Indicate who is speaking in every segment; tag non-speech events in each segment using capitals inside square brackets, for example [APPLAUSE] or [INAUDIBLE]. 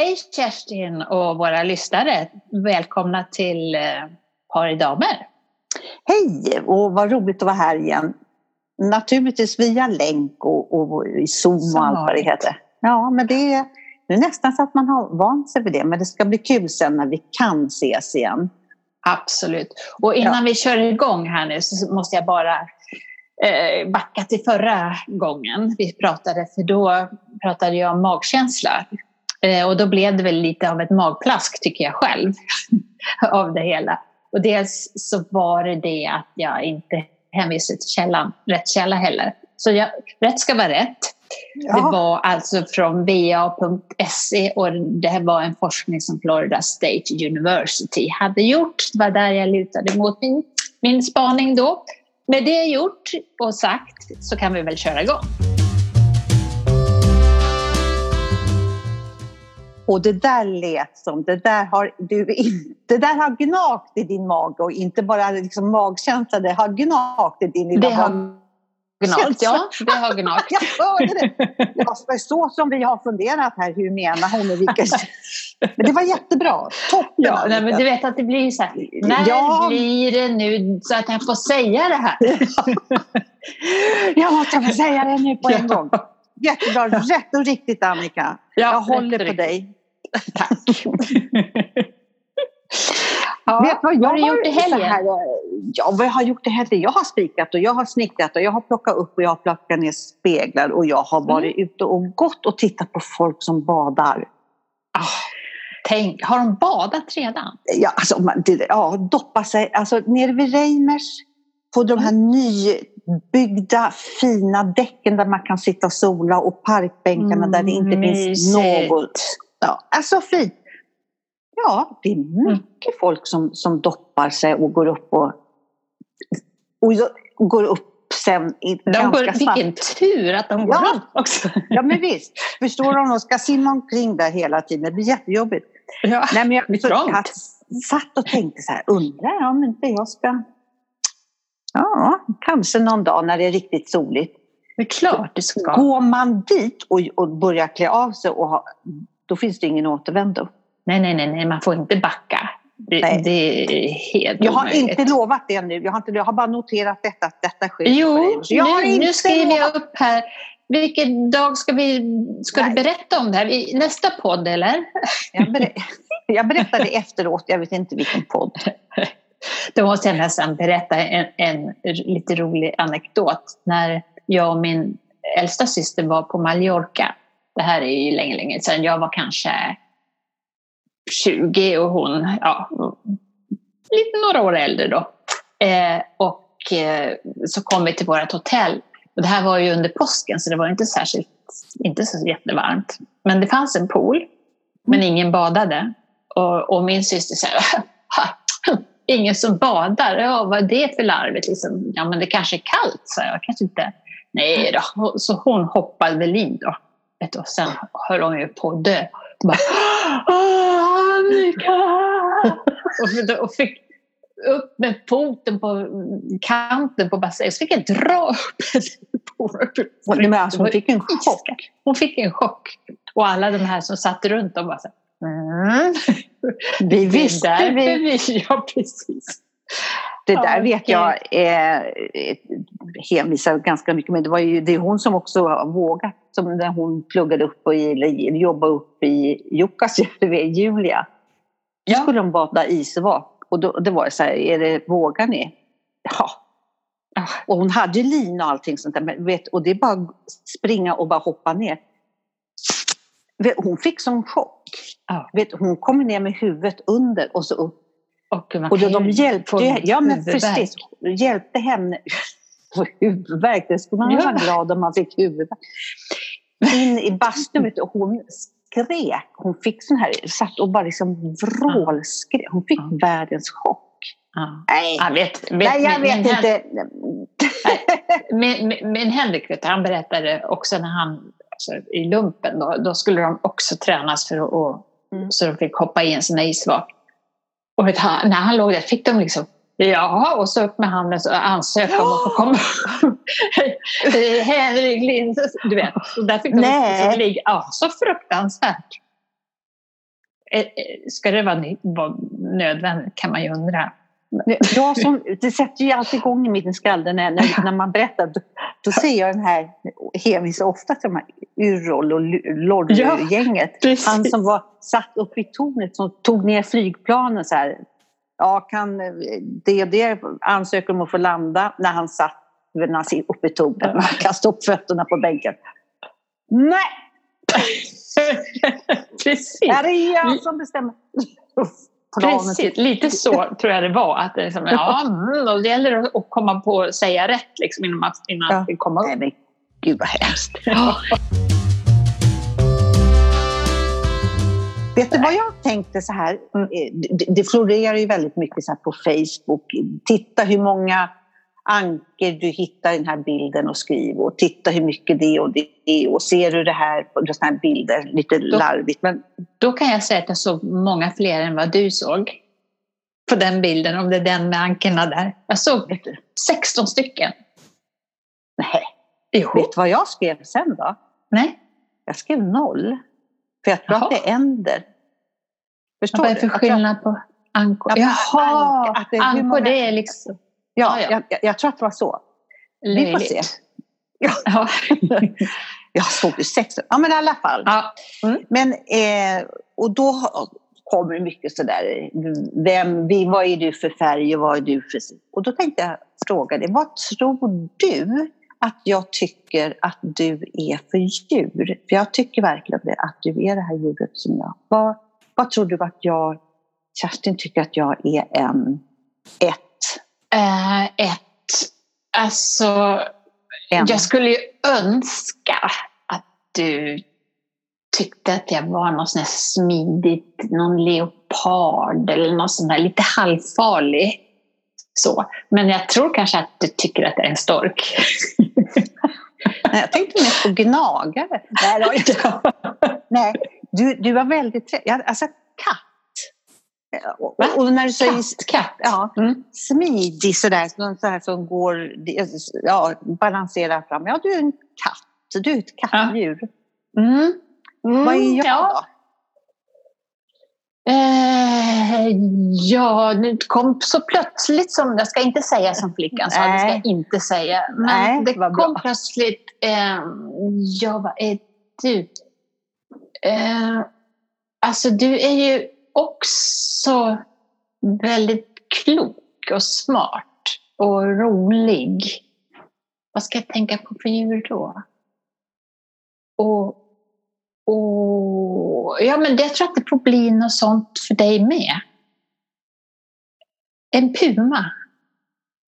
Speaker 1: Hej Kerstin och våra lyssnare. Välkomna till eh, Par i damer.
Speaker 2: Hej och vad roligt att vara här igen. Naturligtvis via länk och, och i Zoom och allt vad det heter. Ja, men det är, det är nästan så att man har vant sig vid det. Men det ska bli kul sen när vi kan ses igen.
Speaker 1: Absolut. Och innan ja. vi kör igång här nu så måste jag bara eh, backa till förra gången vi pratade. För då pratade jag om magkänsla. Eh, och då blev det väl lite av ett magplask tycker jag själv [LAUGHS] av det hela. Och dels så var det det att jag inte hänvisade till källan, rätt källa heller. Så jag, rätt ska vara rätt. Ja. Det var alltså från va.se och det här var en forskning som Florida State University hade gjort. Det var där jag lutade mot min, min spaning då. Med det gjort och sagt så kan vi väl köra igång.
Speaker 2: Och det där lät som, det där har, du, [LAUGHS] det där har gnagt i din mage och inte bara liksom magkänsla, det har gnagt i din lilla
Speaker 1: det har gnagt, ja. [LAUGHS] Det har gnagt.
Speaker 2: Jag hörde det. Det var så som vi har funderat här, hur menar hon och vilka... [LAUGHS] Men det var jättebra. Toppen!
Speaker 1: Ja, nej, men du vet att det blir så här, när ja. blir det nu så att jag får säga det här?
Speaker 2: jag måste få säga det nu på en gång. Jättebra, rätt och riktigt Annika. Ja, jag håller på dig. Tack. [LAUGHS]
Speaker 1: ja, Vet vad jag har du gjort i helgen? Här,
Speaker 2: ja, vad jag har gjort i helgen? Jag har spikat och jag har snickrat och jag har plockat upp och jag har plockat ner speglar och jag har varit mm. ute och gått och tittat på folk som badar.
Speaker 1: Ah, tänk, har de badat redan?
Speaker 2: Ja, alltså, ja doppa sig. Alltså nere vid Reimers på de här mm. nybyggda fina däcken där man kan sitta och sola och parkbänkarna mm, där det inte mysigt. finns något. Ja, alltså fint. Ja, det är mm. mycket folk som, som doppar sig och går upp och, och går upp sen i
Speaker 1: de ganska går, snabbt. Vilken tur att de går ja. upp också! [LAUGHS]
Speaker 2: Ja men visst, förstår du om de ska simma omkring där hela tiden, det blir jättejobbigt.
Speaker 1: Ja, Nej, men jag, så, jag
Speaker 2: satt och tänkte så här, undrar om inte jag ska Ja, kanske någon dag när det är riktigt soligt.
Speaker 1: Det är klart det ska.
Speaker 2: Går man dit och, och börjar klä av sig, och ha, då finns det ingen återvändo.
Speaker 1: Nej, nej, nej, nej, man får inte backa. Det, det är helt
Speaker 2: Jag har omöjligt. inte lovat det nu. Jag har, inte, jag har bara noterat detta, att detta sker.
Speaker 1: Jo, nu, nu skriver jag upp här. Vilken dag ska, vi, ska du berätta om det här? I nästa podd eller?
Speaker 2: Jag, ber, [LAUGHS] jag berättar det efteråt, jag vet inte vilken podd. [LAUGHS]
Speaker 1: Då måste jag nästan berätta en, en lite rolig anekdot. När jag och min äldsta syster var på Mallorca. Det här är ju länge, länge sedan. Jag var kanske 20 och hon ja, lite några år äldre då. Eh, och eh, så kom vi till vårt hotell. Och det här var ju under påsken så det var inte särskilt, inte så jättevarmt. Men det fanns en pool, men ingen badade. Och, och min syster sa [LAUGHS] ingen som badar. Ja, vad är det för larvigt? Liksom, ja, men det kanske är kallt, sa jag. Kanske inte. Nej då. Så hon hoppade väl i då. Och sen höll hon ju på att dö. Bara, Annika! och, och fick upp med foten på kanten på bassängen. Så fick jag dra upp
Speaker 2: henne. [LAUGHS] Alltså, hon fick en chock.
Speaker 1: Hon fick en chock. Och alla de här som satt runt om bara så Mm.
Speaker 2: Vi visste det
Speaker 1: vi. [LAUGHS] Ja, precis.
Speaker 2: Det där ja, vet jag eh, hänvisar ganska mycket men det var ju det är hon som också vågat. Som när hon pluggade upp och jobbade upp i Jukkasjärvi, [LAUGHS] Julia. Ja. skulle de bada isvak och då, det var så här, är det, vågar ni? Ja. Och hon hade ju lina och allting sånt där. Men vet, och det är bara att springa och bara hoppa ner. Hon fick sån chock. Ja. Vet, hon kom ner med huvudet under och så upp. Och, och då, de hjälpte, ja, men precis, hjälpte henne [LAUGHS] huvudvärk. Det skulle man ja. vara glad om man fick huvudvärk. In i bastun och hon skrek. Hon fick sån här, satt och bara liksom vrålskrek. Hon fick ja. världens chock.
Speaker 1: Ja. Nej. Jag vet, vet,
Speaker 2: Nej, jag vet min, inte.
Speaker 1: Min, min, min Henrik, vet, han berättade också när han alltså, i lumpen, då, då, skulle de också tränas för att, mm. så de fick hoppa i en sån här isvak. Och vet, han, när han låg där fick de liksom Ja, och så upp med handen och ansöka om att få komma. [LAUGHS] Henrik Lind, du vet. Och där fick de
Speaker 2: Nej.
Speaker 1: ligga. Ja, så fruktansvärt. Eh, ska det vara, vara nödvändigt kan man ju undra.
Speaker 2: Jag som, det sätter ju alltid igång i min skalle när, när, när man berättar. Då, då ser jag den här, hänvisar ofta till de här Yrrol och Lorry-gänget. Ja, Han som var satt uppe i tornet som tog ner flygplanen så här. Ja, kan det det ansöker om att få landa när han satt när han uppe i tornet. Han kastade upp fötterna på bänken. Nej! [LAUGHS]
Speaker 1: Precis.
Speaker 2: Ja, det är jag som bestämmer.
Speaker 1: Precis, lite så tror jag det var. Att det, liksom, ja, [LAUGHS] mm, gäller det att komma på att säga rätt liksom, innan man innan ja. kommer upp.
Speaker 2: Nej, gud vad hemskt. [LAUGHS] Vet du vad jag tänkte så här? Mm. Det, det florerar ju väldigt mycket så på Facebook. Titta hur många anker du hittar den här bilden och skriv och titta hur mycket det och det är och ser du det här på sådana här bilder, lite då, larvigt. Men...
Speaker 1: Då kan jag säga att jag såg många fler än vad du såg på den bilden, om det är den med ankerna där. Jag såg 16 stycken.
Speaker 2: Nej. Jo. Vet du vad jag skrev sen då?
Speaker 1: Nej.
Speaker 2: Jag skrev noll. För jag tror Jaha. att det är änder.
Speaker 1: Förstår vad är det för skillnad på ankor? Jaha, ankor det är liksom...
Speaker 2: Ja, ja. Jag, jag, tror att det var så. Löjligt. Vi får se. Ja. [LAUGHS] jag såg ju sex. Ja, men i alla fall. Ja. Mm. Men, eh, och då kommer det mycket sådär, vem, vad är du för färg och vad är du för... Och då tänkte jag fråga dig, vad tror du att jag tycker att du är för djur? För jag tycker verkligen det, att du är det här djuret som jag. Vad, vad tror du att jag, Kerstin tycker att jag är en, ett
Speaker 1: Eh, ett, alltså, en. jag skulle ju önska att du tyckte att jag var någon sån smidigt, någon leopard eller någon sån där lite halvfarlig. Så. Men jag tror kanske att du tycker att jag är en stork.
Speaker 2: Nej, jag tänkte mer på gnagare. [LAUGHS] Nej, Nej du, du var väldigt trevlig. Alltså katt och, och, när du säger katt, katt. Ja, mm. smidig sådär, så här som går, ja, balanserar fram. Ja, du är en katt. Du är ett kattdjur. Ja. Mm. Mm, Vad är jag ja. då?
Speaker 1: Eh, ja, nu kom så plötsligt som, jag ska inte säga som flickan sa, det ska jag inte säga. Men Nej, det kom bra. plötsligt, eh, ja vad är du? Eh, alltså du är ju också väldigt klok och smart och rolig. Vad ska jag tänka på för djur då? Och, och, ja, men jag tror att det får bli något sånt för dig med. En puma.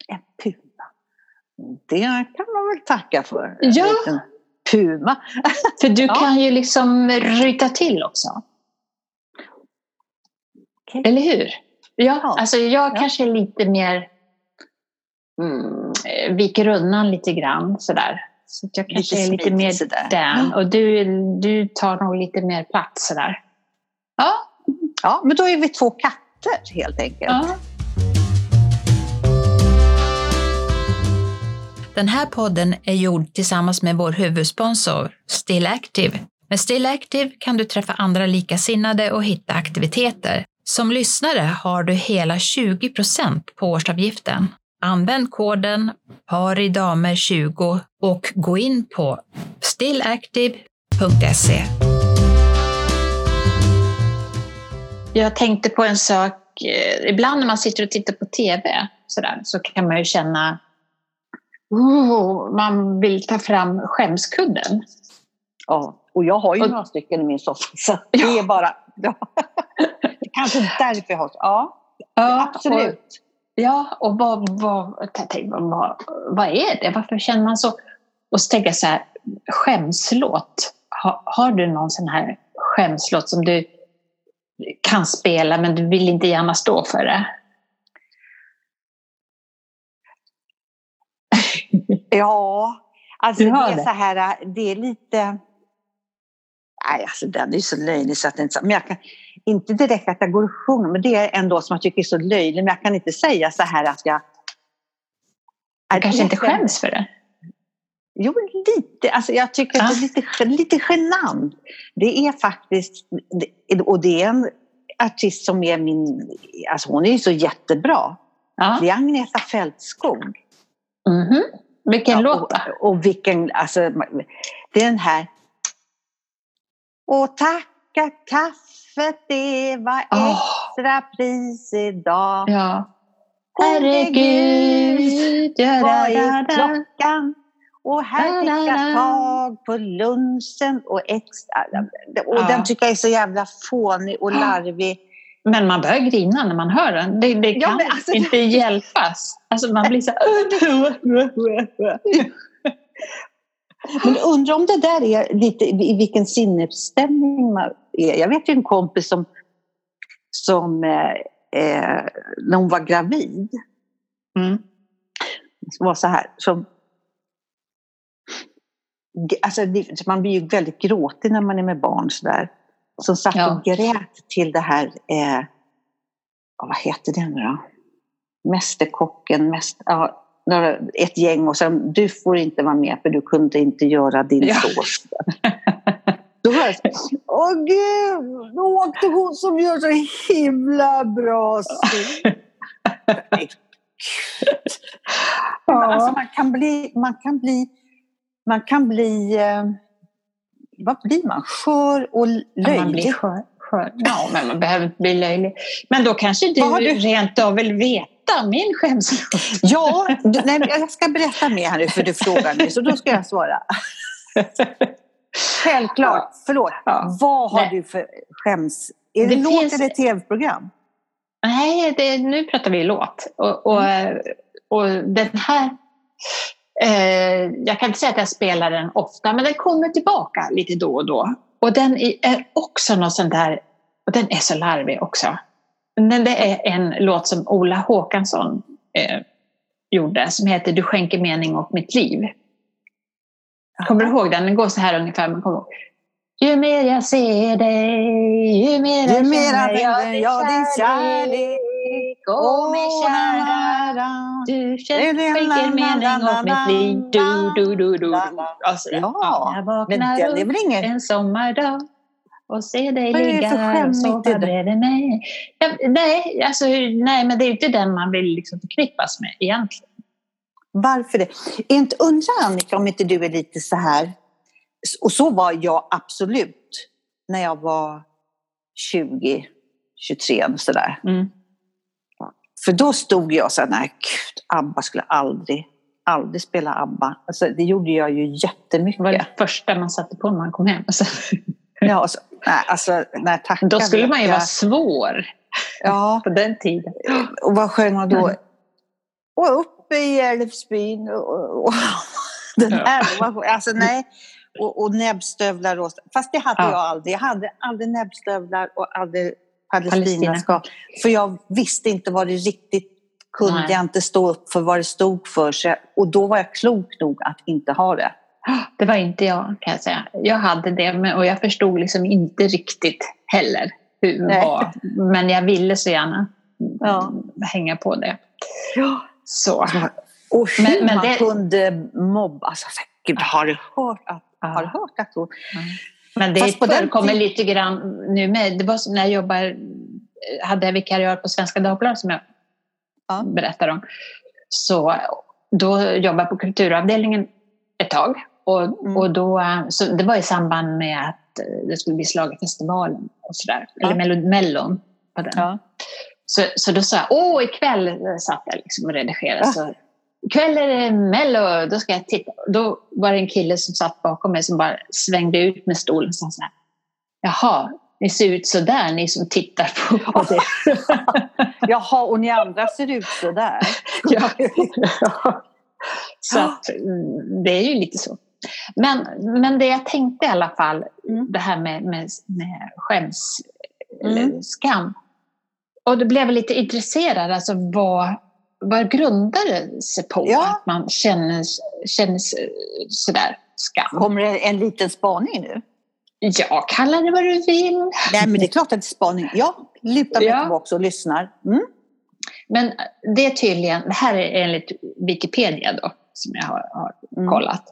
Speaker 2: En puma. Det kan man väl tacka för.
Speaker 1: Ja.
Speaker 2: puma.
Speaker 1: För du [LAUGHS] ja. kan ju liksom ryta till också. Okay. Eller hur? Ja, ja. alltså jag ja. kanske är lite mer mm, viker undan lite grann sådär. Så jag kanske lite är lite mer sådär. den. Och du, du tar nog lite mer plats sådär.
Speaker 2: Ja. ja, men då är vi två katter helt enkelt. Ja.
Speaker 3: Den här podden är gjord tillsammans med vår huvudsponsor Still Active. Med Still Active kan du träffa andra likasinnade och hitta aktiviteter som lyssnare har du hela 20% på årsavgiften. Använd koden paridamer20 och gå in på stillactive.se.
Speaker 1: Jag tänkte på en sak. Eh, ibland när man sitter och tittar på TV så, där, så kan man ju känna oh, man vill ta fram skämskudden.
Speaker 2: Ja, och jag har ju och, några stycken i min soffa. Så det är bara... [LAUGHS] Ja. Kanske därför jag har Ja, ja absolut. Och,
Speaker 1: ja, och vad, vad, vad, vad är det? Varför känner man så? Och så tänker jag så här, skämslåt. Har, har du någon sån här skämslåt som du kan spela men du vill inte gärna stå för det? [LAUGHS]
Speaker 2: ja, alltså det är det. så här, det är lite... Nej, alltså den är så löjlig så att det inte... Men jag kan, inte direkt att jag går och sjunger, men det är ändå som jag tycker är så löjligt. Men jag kan inte säga så här att jag...
Speaker 1: Du kanske inte skäms för det?
Speaker 2: Jo, lite. Alltså, jag tycker att det är lite, lite genant. Det är faktiskt, och det är en artist som är min, alltså hon är ju så jättebra.
Speaker 1: Ja.
Speaker 2: Det är Agneta Fältskog.
Speaker 1: Mhm. Vilken
Speaker 2: Ja,
Speaker 1: låt
Speaker 2: och, och vilken, alltså det är den här. Och tacka kaffet det var
Speaker 1: Åh.
Speaker 2: extra pris idag.
Speaker 1: Ja.
Speaker 2: Herregud,
Speaker 1: ja,
Speaker 2: Vad är klockan? Och här fick jag tag på lunchen och extra. Och
Speaker 1: Ja.
Speaker 2: den tycker jag är så jävla fånig och
Speaker 1: Ja.
Speaker 2: larvig.
Speaker 1: Men man börjar grina när man hör den. Det, det
Speaker 2: Ja,
Speaker 1: kan
Speaker 2: men alltså-
Speaker 1: inte hjälpas. Alltså man blir så [LAUGHS]
Speaker 2: Men undrar om det där är lite i vilken sinnesstämning man är. Jag vet ju en kompis som, som eh, eh, när hon var gravid,
Speaker 1: mm.
Speaker 2: som var så här, som Alltså, det- man blir ju väldigt gråtig när man är med barn sådär. Som satt
Speaker 1: Ja.
Speaker 2: och grät till det här, eh, vad heter det nu då? Mästerkocken, mäst, ja, ett gäng och sen du får inte vara med för du kunde inte göra din
Speaker 1: Ja.
Speaker 2: sås. [LAUGHS] Så, åh gud, då åkte hon som gör så himla bra. Nej, gud. [LAUGHS] Men Alltså man kan bli, man kan bli, man kan bli, eh, vad blir man? Skör och
Speaker 1: Ja, man blir
Speaker 2: löjlig.
Speaker 1: skör, skör. Ja, men man behöver inte bli löjlig. Men då kanske du,
Speaker 2: du-
Speaker 1: rent av vill veta min skämslåt.
Speaker 2: Ja, nej, jag ska berätta mer här nu för du frågar mig, så då ska jag svara. [LAUGHS] Självklart,
Speaker 1: Ja.
Speaker 2: förlåt.
Speaker 1: Ja.
Speaker 2: Vad har
Speaker 1: Nej.
Speaker 2: du för skäms... Är det,
Speaker 1: Det
Speaker 2: låt
Speaker 1: finns-
Speaker 2: eller tv-program?
Speaker 1: Nej, det, nu pratar vi låt. Och, och, och den här... Eh, jag kan inte säga att jag spelar den ofta, men den kommer tillbaka lite då och då. Och den är är också något sånt där... Och den är så larvig också. Men det är en låt som Ola Håkansson eh, gjorde som heter Du skänker mening åt mitt liv. Kommer du ihåg den? Den går så här ungefär. Man kommer ihåg. Ju mer jag ser dig, ju mer
Speaker 2: Ju
Speaker 1: jag känner jag
Speaker 2: din kärlek.
Speaker 1: Åh min kära, du skänker mening åt mitt liv. Du, du, du, du.
Speaker 2: Ja,
Speaker 1: jag
Speaker 2: Men
Speaker 1: vaknar upp en sommardag och ser dig ligga här och sova bredvid mig. Nej, alltså, nej, men det är ju inte den man vill liksom förknippas med egentligen.
Speaker 2: Varför det? Inte undrar Annika om inte du är lite så här... Och så var jag absolut när jag var 20, 23 och sådär.
Speaker 1: Mm.
Speaker 2: För då stod jag så här, nej gud, ABBA skulle aldrig, aldrig spela ABBA. Alltså, det gjorde jag ju
Speaker 1: Det var
Speaker 2: jättemycket.
Speaker 1: det första man satte på när man kom hem. Alltså,
Speaker 2: Ja, alltså, nej, alltså, nej, tacka
Speaker 1: då skulle man ju vara svår
Speaker 2: Ja,
Speaker 1: på den tiden.
Speaker 2: och vad sjöng man då?
Speaker 1: Mm.
Speaker 2: Och uppe i Älvsbyn och, och, [LAUGHS] den här. vad- Alltså nej. Och, och näbbstövlar och Fast det hade
Speaker 1: Ja.
Speaker 2: jag aldrig. Jag hade aldrig näbbstövlar och aldrig
Speaker 1: Palestina.
Speaker 2: palestinaskap. För jag visste inte vad det riktigt kunde
Speaker 1: Nej.
Speaker 2: jag inte stå upp för vad det stod för. Så jag, och då var jag klok nog att inte ha det.
Speaker 1: Det var inte jag kan jag säga. Jag hade det men- och jag förstod liksom inte riktigt heller hur det var. Men jag ville så gärna
Speaker 2: Ja.
Speaker 1: hänga på det.
Speaker 2: Ja.
Speaker 1: Så.
Speaker 2: Och hur
Speaker 1: Men- men det-
Speaker 2: kunde mobba. Alltså, gud, har du hört att,
Speaker 1: Ja.
Speaker 2: har hört att hon...
Speaker 1: Men det förekommer lite grann nu med. Det var så när jag jobbar, hade jag vikariat på Svenska Dagbladet som jag
Speaker 2: Ja.
Speaker 1: berättar om. Så då jobbade jag på kulturavdelningen ett tag. Och,
Speaker 2: Mm.
Speaker 1: och då, eh, så det var i samband med att det skulle bli Schlagerfestivalen och sådär.
Speaker 2: Ja.
Speaker 1: Eller Mello- Mellon. På den.
Speaker 2: Ja.
Speaker 1: Så, så då sa jag, åh ikväll satt jag liksom och redigerade.
Speaker 2: Ja.
Speaker 1: Så, ikväll är det Mello, då ska jag titta. Då var det en kille som satt bakom mig som bara svängde ut med stolen och sa så här, jaha, ni ser ut så där ni som tittar på, på det. [LAUGHS]
Speaker 2: Jaha, och ni andra ser ut så där. [LAUGHS]
Speaker 1: ja. Så att, mm, det är ju lite så. Men, men det jag tänkte i alla fall,
Speaker 2: Mm.
Speaker 1: det här med, med, med skäms
Speaker 2: Mm.
Speaker 1: skam. Och då blev jag lite intresserad, alltså vad, vad grundar det sig på
Speaker 2: Ja.
Speaker 1: att man känner, känner sådär skam?
Speaker 2: Kommer det en liten spaning nu?
Speaker 1: Ja, kalla det vad du vill.
Speaker 2: Nej, men det är klart att det är spaning. Jag lutar mig
Speaker 1: Ja.
Speaker 2: tillbaka och lyssnar. Mm.
Speaker 1: Men det är tydligen, det här är enligt Wikipedia då, som jag har, har
Speaker 2: Mm.
Speaker 1: kollat.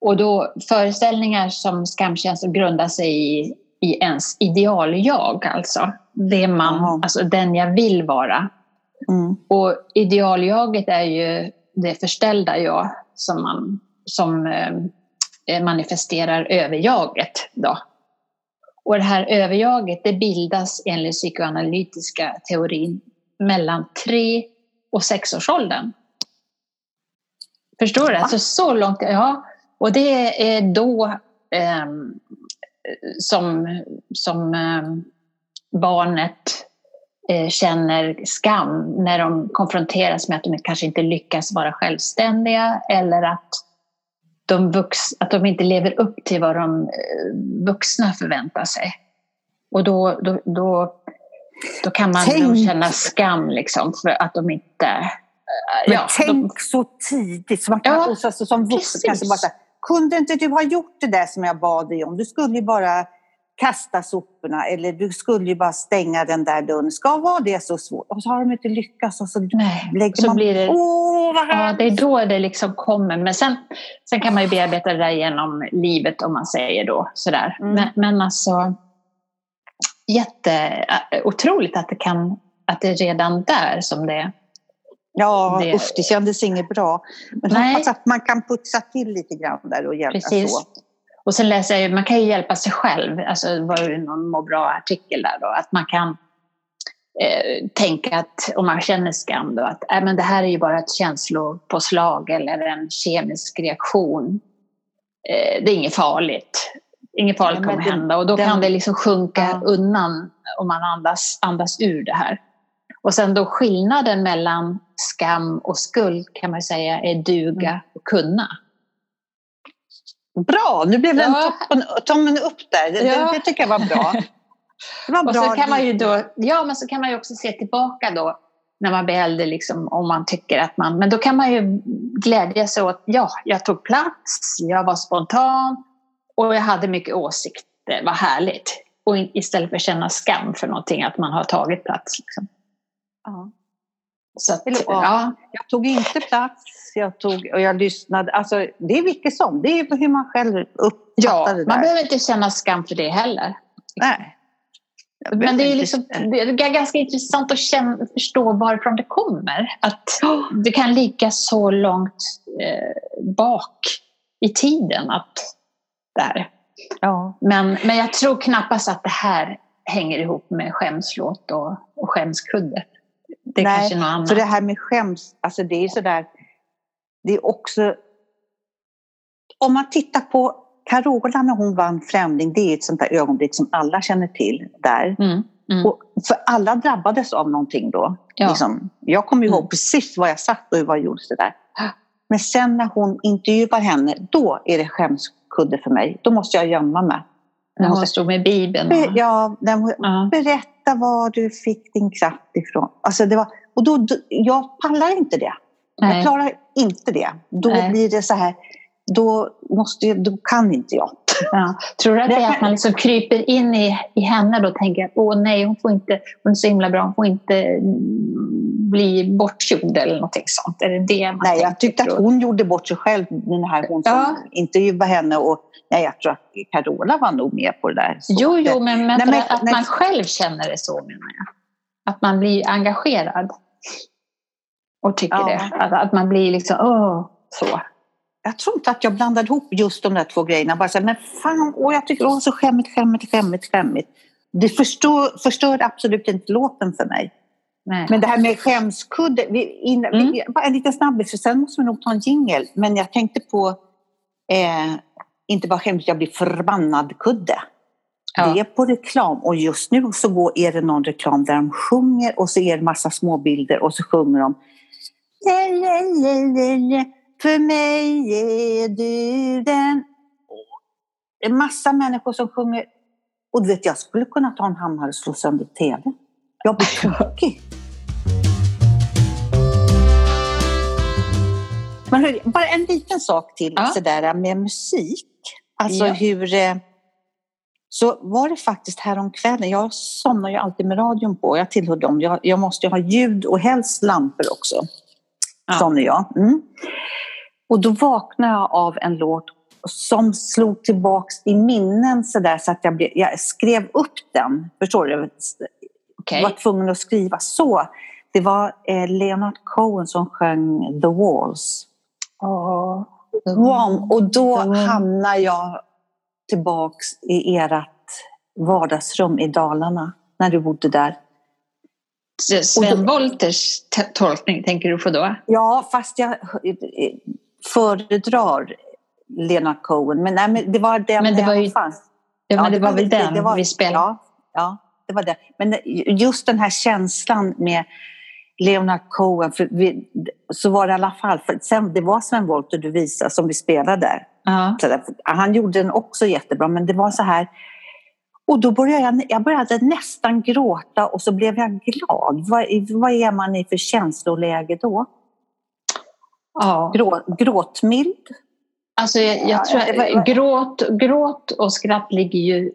Speaker 1: Och då föreställningar som skamkänslor grundar sig i i ens ideal-jag, alltså. Det man, alltså den jag vill vara. Mm. Och idealjaget är ju det förställda jag som, man, som eh, manifesterar överjaget. Då. Och det här överjaget det bildas enligt psykoanalytiska teorin mellan tre och sexårsåldern. Förstår du? Alltså så långt, ja. Och det är då eh, som, som eh, barnet eh, känner skam när de konfronteras med att de kanske inte lyckas vara självständiga eller att de, vux, att de inte lever upp till vad de eh, vuxna förväntar sig. Och då, då, då, då kan man tänk, känna skam liksom för att de inte...
Speaker 2: Men ja, tänk de, så tidigt, så man kan, ja, alltså, som vuxen kanske bara kunde inte du ha gjort det där som jag bad dig om? Du skulle ju bara kasta soporna eller du skulle ju bara stänga den där dörren. Ska vara det så svårt? Och så har de inte lyckats och så
Speaker 1: Nej, lägger så man... Blir det, Åh, vad ja, det är då det liksom kommer. Men sen, sen kan man ju bearbeta det där genom livet om man säger då sådär. Mm. Men, men alltså jätte, äh, otroligt att det kan, att det är redan där som det
Speaker 2: Ja, det, usch, det kändes inget bra. Men Nej. hoppas att man kan putsa till lite grann där och hjälpas åt.
Speaker 1: Och sen läser jag, man kan ju hjälpa sig själv, alltså det var ju någon må bra-artikel där då, att man kan eh, tänka att om man känner skam då, att äh, men det här är ju bara ett känslopåslag eller en kemisk reaktion. Eh, det är inget farligt. Inget farligt kommer hända och då den, kan det liksom sjunka ja. undan om man andas, andas ur det här. Och sen då skillnaden mellan skam och skuld kan man säga är duga mm. och kunna.
Speaker 2: Bra, nu blev det ja. en tummen upp där. Det, ja. det, tycker jag var bra.
Speaker 1: Det var [LAUGHS] och bra. Så kan man ju då, ja, men så kan man ju också se tillbaka då när man blir äldre, liksom, om man tycker att man... Men då kan man ju glädja sig åt, ja, jag tog plats, jag var spontan och jag hade mycket åsikter, vad härligt. Och istället för att känna skam för någonting, att man har tagit plats. Liksom.
Speaker 2: Ja. Så att, ja. Jag tog inte plats, jag tog, och jag lyssnade. Alltså, det är vilket som, det är hur man själv uppfattar ja, det där.
Speaker 1: Man behöver inte känna skam för det heller.
Speaker 2: Nej.
Speaker 1: Men det är, liksom, det är ganska intressant att känna, förstå varifrån det kommer. Att det kan ligga så långt eh, bak i tiden. Att, där. Ja. Men, men jag tror knappast att det här hänger ihop med skämslåt och, och skämskudde.
Speaker 2: Det är Nej, kanske något annat. för det här med skäms, alltså det är sådär, det är också... Om man tittar på Carola när hon vann Främling, det är ett sånt där ögonblick som alla känner till där. Mm, mm. Och för alla drabbades av någonting då. Ja. Liksom, jag kommer ihåg mm. precis vad jag sagt och vad gjordes det där. Men sen när hon intervjuar henne, då är det skämskudde för mig. Då måste jag gömma mig.
Speaker 1: När hon stod med Bibeln?
Speaker 2: Be, ja, när hon, ja. berätta var du fick din kraft ifrån. Alltså det var, och då, då, jag pallar inte det. Nej. Jag klarar inte det. Då Nej. blir det så här, då, måste, då kan inte jag.
Speaker 1: Ja. Tror du att det är att man liksom kryper in i, i henne då och tänker att åh nej, hon, får inte, hon är så himla bra, hon får inte bli bortgjord eller någonting sånt? Är det det man
Speaker 2: nej, jag tyckte att hon gjorde bort sig själv, den här hon som ja. intervjuade henne. Och, nej, jag tror att Carola var nog med på det där.
Speaker 1: Så jo, jo, men, men, nej, men att nej. man själv känner det så menar jag. Att man blir engagerad och tycker ja. det. Att, att man blir liksom, åh, så
Speaker 2: jag tror inte att jag blandade ihop just de där två grejerna. Bara så här, men fan, åh, jag tycker det var så skämmigt, skämmigt, skämmigt, skämmigt. Det förstör, förstör absolut inte låten för mig. Nej. Men det här med skämskudde, vi, in, mm. vi, bara en liten snabbis, för sen måste vi nog ta en jingel. Men jag tänkte på, eh, inte bara skämtigt, jag blir förbannad kudde. Ja. Det är på reklam och just nu så går, är det någon reklam där de sjunger och så är det massa små bilder och så sjunger de för mig är du den... Det är massa människor som sjunger. Och du vet, jag skulle kunna ta en hammare och slå sönder TV. Jag blir tokig. Men hör, bara en liten sak till ja. sådär med musik. Alltså ja. hur... Eh, så var det faktiskt häromkvällen, jag somnar ju alltid med radion på, jag tillhör dem, jag, jag måste ju ha ljud och helst lampor också. Ja. Sån är jag. Mm. Och då vaknade jag av en låt som slog tillbaks i minnen så där så att jag, blev, jag skrev upp den. Förstår du?
Speaker 1: Okej.
Speaker 2: var tvungen att skriva så. Det var eh, Leonard Cohen som sjöng The Walls.
Speaker 1: Åh.
Speaker 2: Wow. Och då hamnar jag tillbaks i ert vardagsrum i Dalarna, när du bodde där.
Speaker 1: Sven Wolters tolkning tänker du på då?
Speaker 2: Ja, fast jag eh, föredrar Leonard Cohen. Men, nej, men det var den
Speaker 1: Men det var ju-. Ja, men det var väl
Speaker 2: det-
Speaker 1: den
Speaker 2: det var-
Speaker 1: vi spelade?
Speaker 2: Ja, ja, det var det. Men just den här känslan med Leonard Cohen, för vi, så var det i alla fall, för sen, det var Sven Wollter du visade som vi spelade.
Speaker 1: Ja.
Speaker 2: Där, han gjorde den också jättebra, men det var så här och då började jag, jag började nästan gråta och så blev jag glad. Vad, vad är man i för känsloläge då?
Speaker 1: ja.
Speaker 2: Grå, gråtmild?
Speaker 1: Alltså jag, jag
Speaker 2: Ja,
Speaker 1: tror
Speaker 2: det var-
Speaker 1: att gråt, gråt och skratt ligger ju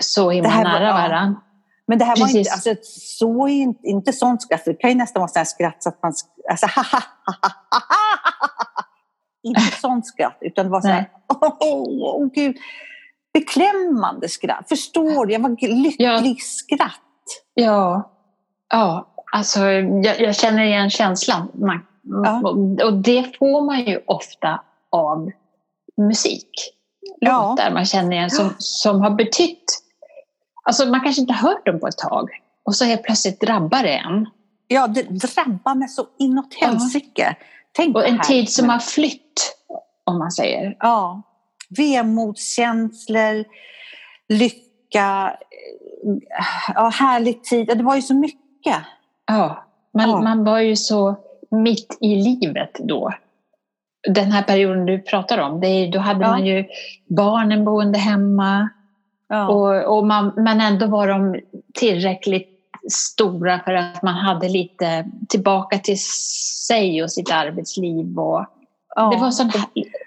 Speaker 1: så himla
Speaker 2: Det här var-
Speaker 1: nära
Speaker 2: ja.
Speaker 1: varandra.
Speaker 2: Men det här var inte,
Speaker 1: Precis.
Speaker 2: alltså, så inte, inte sånt skratt. Det kan ju nästan vara sånt skratt så att man... Alltså, inte sånt skratt, utan det var så här... Åh, oh, oh, gud. Beklämmande skratt. Förstår du? Jag var lycklig skratt.
Speaker 1: Ja, ja alltså jag, jag känner igen känslan. Man,
Speaker 2: Ja.
Speaker 1: och, och det får man ju ofta av musik.
Speaker 2: Ja.
Speaker 1: Låtar man känner igen som, som har betytt... Alltså man kanske inte har hört dem på ett tag och så helt plötsligt drabbar det en.
Speaker 2: Ja, det drabbar mig så inåt helsike. Tänk
Speaker 1: Och en tid som har flytt, om man säger.
Speaker 2: Ja. Vemodskänslor, lycka, ja, härlig tid. Det var ju så mycket.
Speaker 1: Ja, man,
Speaker 2: Ja.
Speaker 1: man var ju så mitt i livet då. Den här perioden du pratar om, det är, då hade
Speaker 2: Ja.
Speaker 1: man ju barnen boende hemma
Speaker 2: Ja.
Speaker 1: och, och man, men ändå var de tillräckligt stora för att man hade lite tillbaka till sig och sitt arbetsliv. Och,
Speaker 2: ja.
Speaker 1: Det var en sån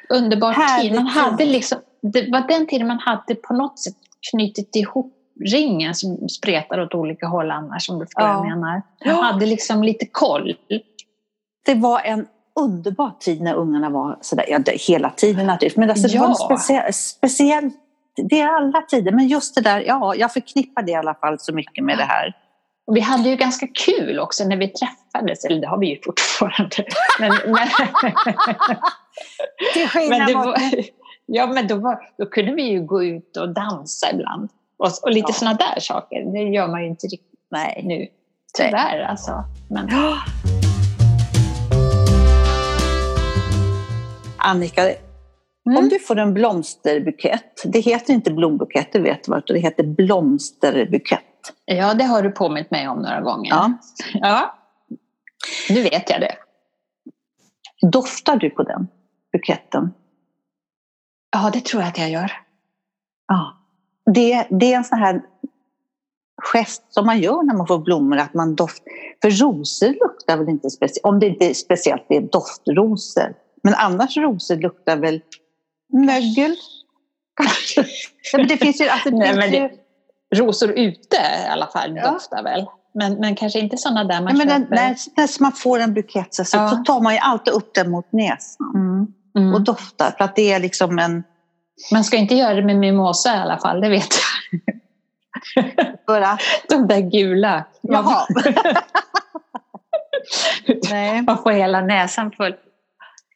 Speaker 1: underbar tid. Man hade liksom, det var den tiden man hade på något sätt knutit ihop ringen som spretar åt olika håll annars, om du förstår vad
Speaker 2: Ja.
Speaker 1: jag menar. Man hade liksom lite koll.
Speaker 2: Det var en underbar tid när ungarna var sådär, ja, hela tiden naturligtvis, men alltså, det
Speaker 1: Ja.
Speaker 2: var en speciell, speciell, det är alla tider, men just det där, ja, jag förknippar det i alla fall så mycket med det här.
Speaker 1: Och vi hade ju ganska kul också när vi träffades, eller det har vi ju fortfarande. [LAUGHS] Men, men,
Speaker 2: Till skillnad mot-
Speaker 1: ja, men då, var, då kunde vi ju gå ut och dansa ibland. Och, och lite
Speaker 2: Ja.
Speaker 1: sådana där saker. Det gör man ju inte riktigt
Speaker 2: Nej.
Speaker 1: nu. Tyvärr alltså. Men, [GASPS]
Speaker 2: Annika,
Speaker 1: Mm.
Speaker 2: om du får en blomsterbukett, det heter inte blombukett, det vet du det heter blomsterbukett.
Speaker 1: Ja, det har du påmint mig om några gånger.
Speaker 2: Ja.
Speaker 1: ja. Nu vet jag det.
Speaker 2: Doftar du på den buketten?
Speaker 1: Ja, det tror jag att jag gör.
Speaker 2: Ja. Det, det är en sån här gest som man gör när man får blommor, att man doftar. För rosor luktar väl inte speciellt, om det inte är speciellt det är doftrosor. Men annars rosor luktar väl mögel? Ja, men det finns ju, alltså, det
Speaker 1: Nej,
Speaker 2: finns ju,
Speaker 1: det, rosor ute i alla fall
Speaker 2: Ja.
Speaker 1: doftar väl. Men, men kanske inte sådana där man
Speaker 2: ja, men den,
Speaker 1: köper.
Speaker 2: när, man får en bukett så,
Speaker 1: Ja.
Speaker 2: så tar man ju alltid upp den mot näsan
Speaker 1: Mm. Mm.
Speaker 2: och doftar. För att det är liksom en...
Speaker 1: Man ska inte göra det med mimosa i alla fall, det vet jag.
Speaker 2: För att, [LAUGHS]
Speaker 1: De där gula.
Speaker 2: jaha. [LAUGHS] Nej.
Speaker 1: Man får hela näsan full.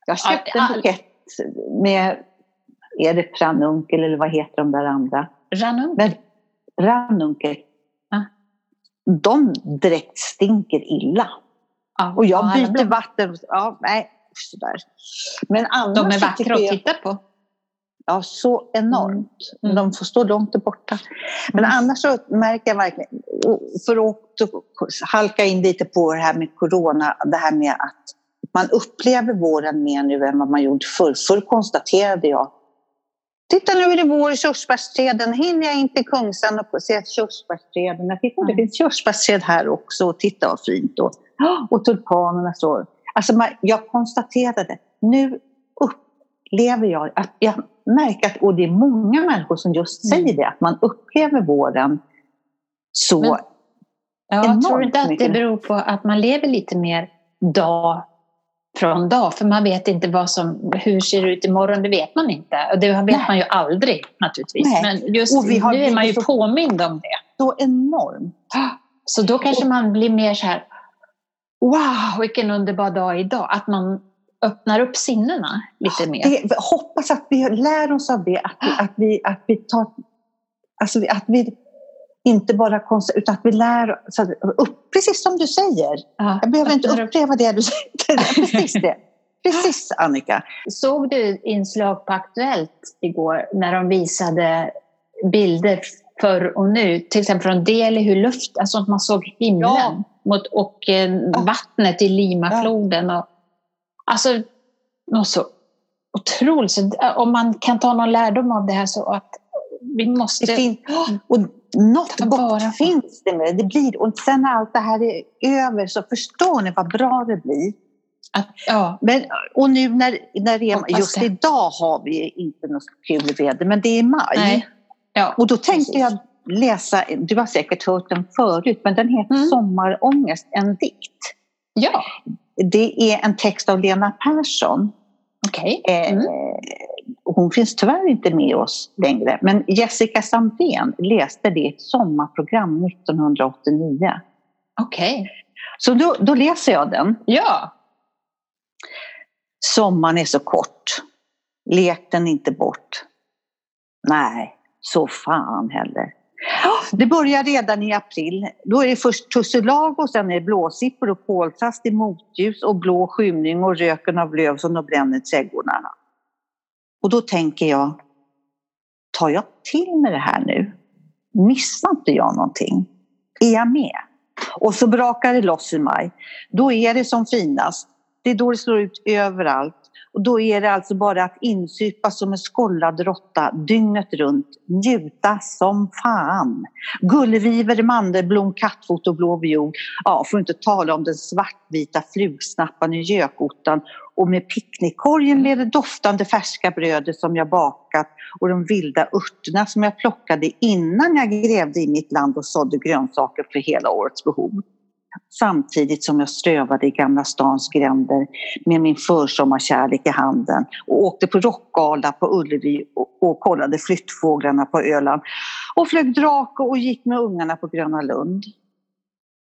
Speaker 2: Jag köpte en bukett med, är det Pranunkel eller vad heter de där andra?
Speaker 1: Ranung.
Speaker 2: Men Ranunkel.
Speaker 1: Ja.
Speaker 2: De direkt stinker illa.
Speaker 1: Ja,
Speaker 2: Och jag byter
Speaker 1: blommor.
Speaker 2: vatten. Ja, nej, sådär. Men annars
Speaker 1: De är vackra att titta på.
Speaker 2: Ja, så enormt.
Speaker 1: Mm.
Speaker 2: De får stå långt borta. Men
Speaker 1: Mm.
Speaker 2: annars så märker jag verkligen, för att halka in lite på det här med corona, det här med att man upplever våren mer nu än vad man gjorde förr. Förr konstaterade jag, titta nu är det vår i körsbärsträden, hinner jag inte Kungsan och se körsbärsträden? Jag tittar, det finns körsbärsträd här också, och titta vad fint. Och, och tulpanerna står. Alltså man, jag konstaterade, nu upplever jag att jag märker att, och det är många människor som just
Speaker 1: Mm.
Speaker 2: säger det, att man upplever våren så
Speaker 1: Men- Ja,
Speaker 2: Enormt
Speaker 1: tror du inte att det beror på att man lever lite mer dag från dag, för man vet inte vad som, hur ser det ut imorgon, det vet man inte. Och det vet Nej. man ju aldrig naturligtvis. Nej. Men just nu är man ju så, påmind om det.
Speaker 2: Så enormt.
Speaker 1: Så då kanske man blir mer så här, wow, vilken underbar dag idag. Att man öppnar upp sinnena lite mer.
Speaker 2: Det, hoppas att vi lär oss av det, att vi, att vi, att vi tar... Alltså att vi inte bara konstigt, utan att vi lär så upp, precis som du säger. Ja, jag behöver inte upprepa det du säger. [LAUGHS] Precis det. Precis Annika.
Speaker 1: Såg du inslag på Aktuellt igår när de visade bilder förr och nu, till exempel från Delhi, hur luft, alltså att man såg himlen ja. mot, och eh, vattnet i Limafloden. Och, alltså, något så otroligt. Så, om man kan ta någon lärdom av det här så att vi måste...
Speaker 2: Det finns, och något gott finns det med det. det blir, och sen när allt det här är över så förstår ni vad bra det blir. Att, ja. men, och nu när, när det är, just det. idag har vi inte något kul väder, men det är maj. Ja, och då tänkte jag läsa, du har säkert hört den förut, men den heter mm. Sommarångest, en dikt.
Speaker 1: Ja.
Speaker 2: Det är en text av Lena Persson.
Speaker 1: Okay. Eh, mm.
Speaker 2: Hon finns tyvärr inte med oss längre, men Jessica Sandén läste det i ett sommarprogram 1989.
Speaker 1: Okej. Okay.
Speaker 2: Så då, då läser jag den.
Speaker 1: Ja.
Speaker 2: Sommaren är så kort. Lek den inte bort. Nej, så fan heller. Det börjar redan i april. Då är det först tusselag och sen är det blåsippor och koltrast i motljus och blå skymning och röken av löv som de bränner trädgårdarna. Och då tänker jag, tar jag till med det här nu? Missar inte jag någonting? Är jag med? Och så brakar det loss i maj. Då är det som finast. Det är då det slår ut överallt. Och då är det alltså bara att insupa som en skållad råtta dygnet runt. Njuta som fan. Gullviver, mandelblom, kattfot och blå viol. Ja, för att inte tala om den svartvita flugsnappan i gökottan och med picknickkorgen blev det doftande färska brödet som jag bakat och de vilda örterna som jag plockade innan jag grävde i mitt land och sådde grönsaker för hela årets behov samtidigt som jag strövade i Gamla stans gränder med min försommarkärlek i handen och åkte på rockgala på Ullevi och, kollade flyttfåglarna på Öland och flög drake och gick med ungarna på Gröna Lund.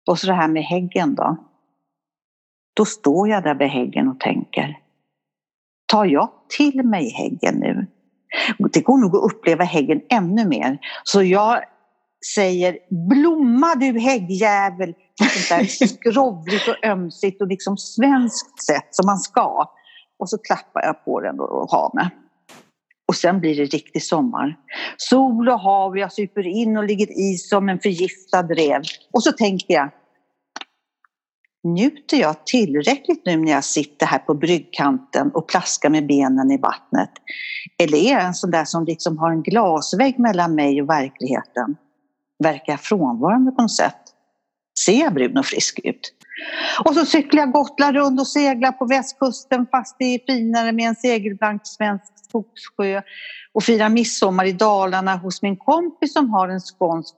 Speaker 2: Och så det här med häggen då. Då står jag där vid häggen och tänker, tar jag till mig häggen nu? Det går nog att uppleva häggen ännu mer. Så jag säger blomma du häggjävel sånt där skrovligt och ömsigt och liksom svenskt sätt som man ska. Och så klappar jag på den och har med. Och sen blir det riktig sommar. Sol och hav, jag super in och ligger i som en förgiftad rev. Och så tänker jag, njuter jag tillräckligt nu när jag sitter här på bryggkanten och plaskar med benen i vattnet? Eller är jag en sån där som liksom har en glasvägg mellan mig och verkligheten? verkar jag frånvarande på något sätt. Ser jag brun och frisk ut? Och så cyklar jag Gotland runt och seglar på västkusten fast det är finare med en segelblank svensk skogssjö och firar midsommar i Dalarna hos min kompis som har en skånsk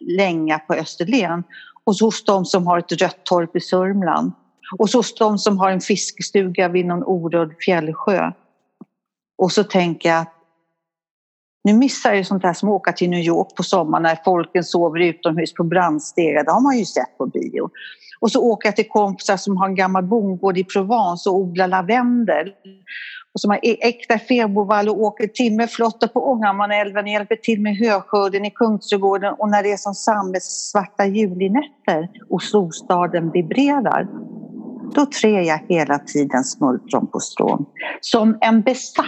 Speaker 2: länga på Österlen och så hos de som har ett rött torp i Sörmland och så hos de som har en fiskestuga vid någon orörd fjällsjö. Och så tänker jag att nu missar jag sånt här som att åka till New York på sommaren när folken sover utomhus på brandstegar. Det har man ju sett på bio. Och så åker jag till kompisar som har en gammal bondgård i Provence och odlar lavendel. Och som har e- äkta fäbodvall och åker timmerflottor på Ångermanälven och hjälper till med höskörden i Kungsträdgården och när det är som svarta julinätter och storstaden vibrerar. Då trär jag hela tiden smultron på strån. Som en besatt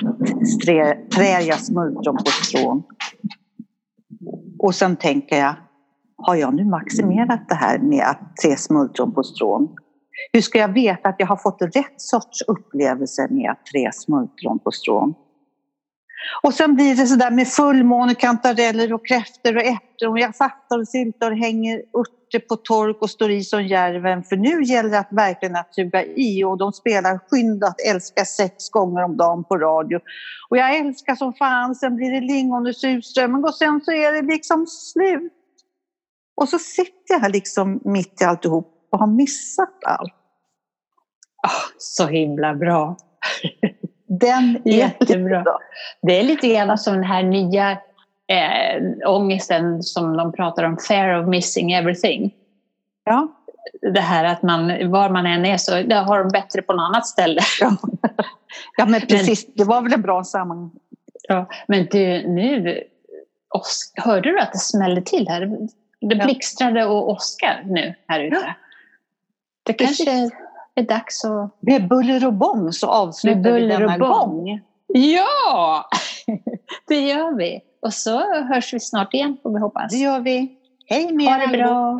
Speaker 2: trär jag smultron på strån. Och sen tänker jag, har jag nu maximerat det här med att trä smultron på strån? Hur ska jag veta att jag har fått rätt sorts upplevelse med att trä smultron på strån? Och sen blir det sådär med fullmåne, kantareller och kräftor och ärtor och jag fattar och syltar och hänger örter på tork och står i som järven. För nu gäller det att verkligen att suga i och de spelar Skynda att älska sex gånger om dagen på radio. Och jag älskar som fan, sen blir det lingon och surströmming och sen så är det liksom slut. Och så sitter jag här liksom mitt i alltihop och har missat allt.
Speaker 1: Oh, så himla bra!
Speaker 2: Den är jättebra.
Speaker 1: Det är lite grann som den här nya eh, ångesten som de pratar om, fear of missing everything.
Speaker 2: Ja.
Speaker 1: Det här att man, var man än är så har de bättre på något annat ställe.
Speaker 2: Ja, ja men [LAUGHS] precis. Men, det var väl en bra sammanhang.
Speaker 1: Ja, men du, nu hörde du att det smällde till här? Det blixtrade och åskar nu här ute. Det kanske är dags att...
Speaker 2: Med buller och bång så avslutar vi denna gång.
Speaker 1: Ja, [LAUGHS] det gör vi. Och så hörs vi snart igen får vi hoppas.
Speaker 2: Det gör vi. Hej med
Speaker 1: Ha det bra.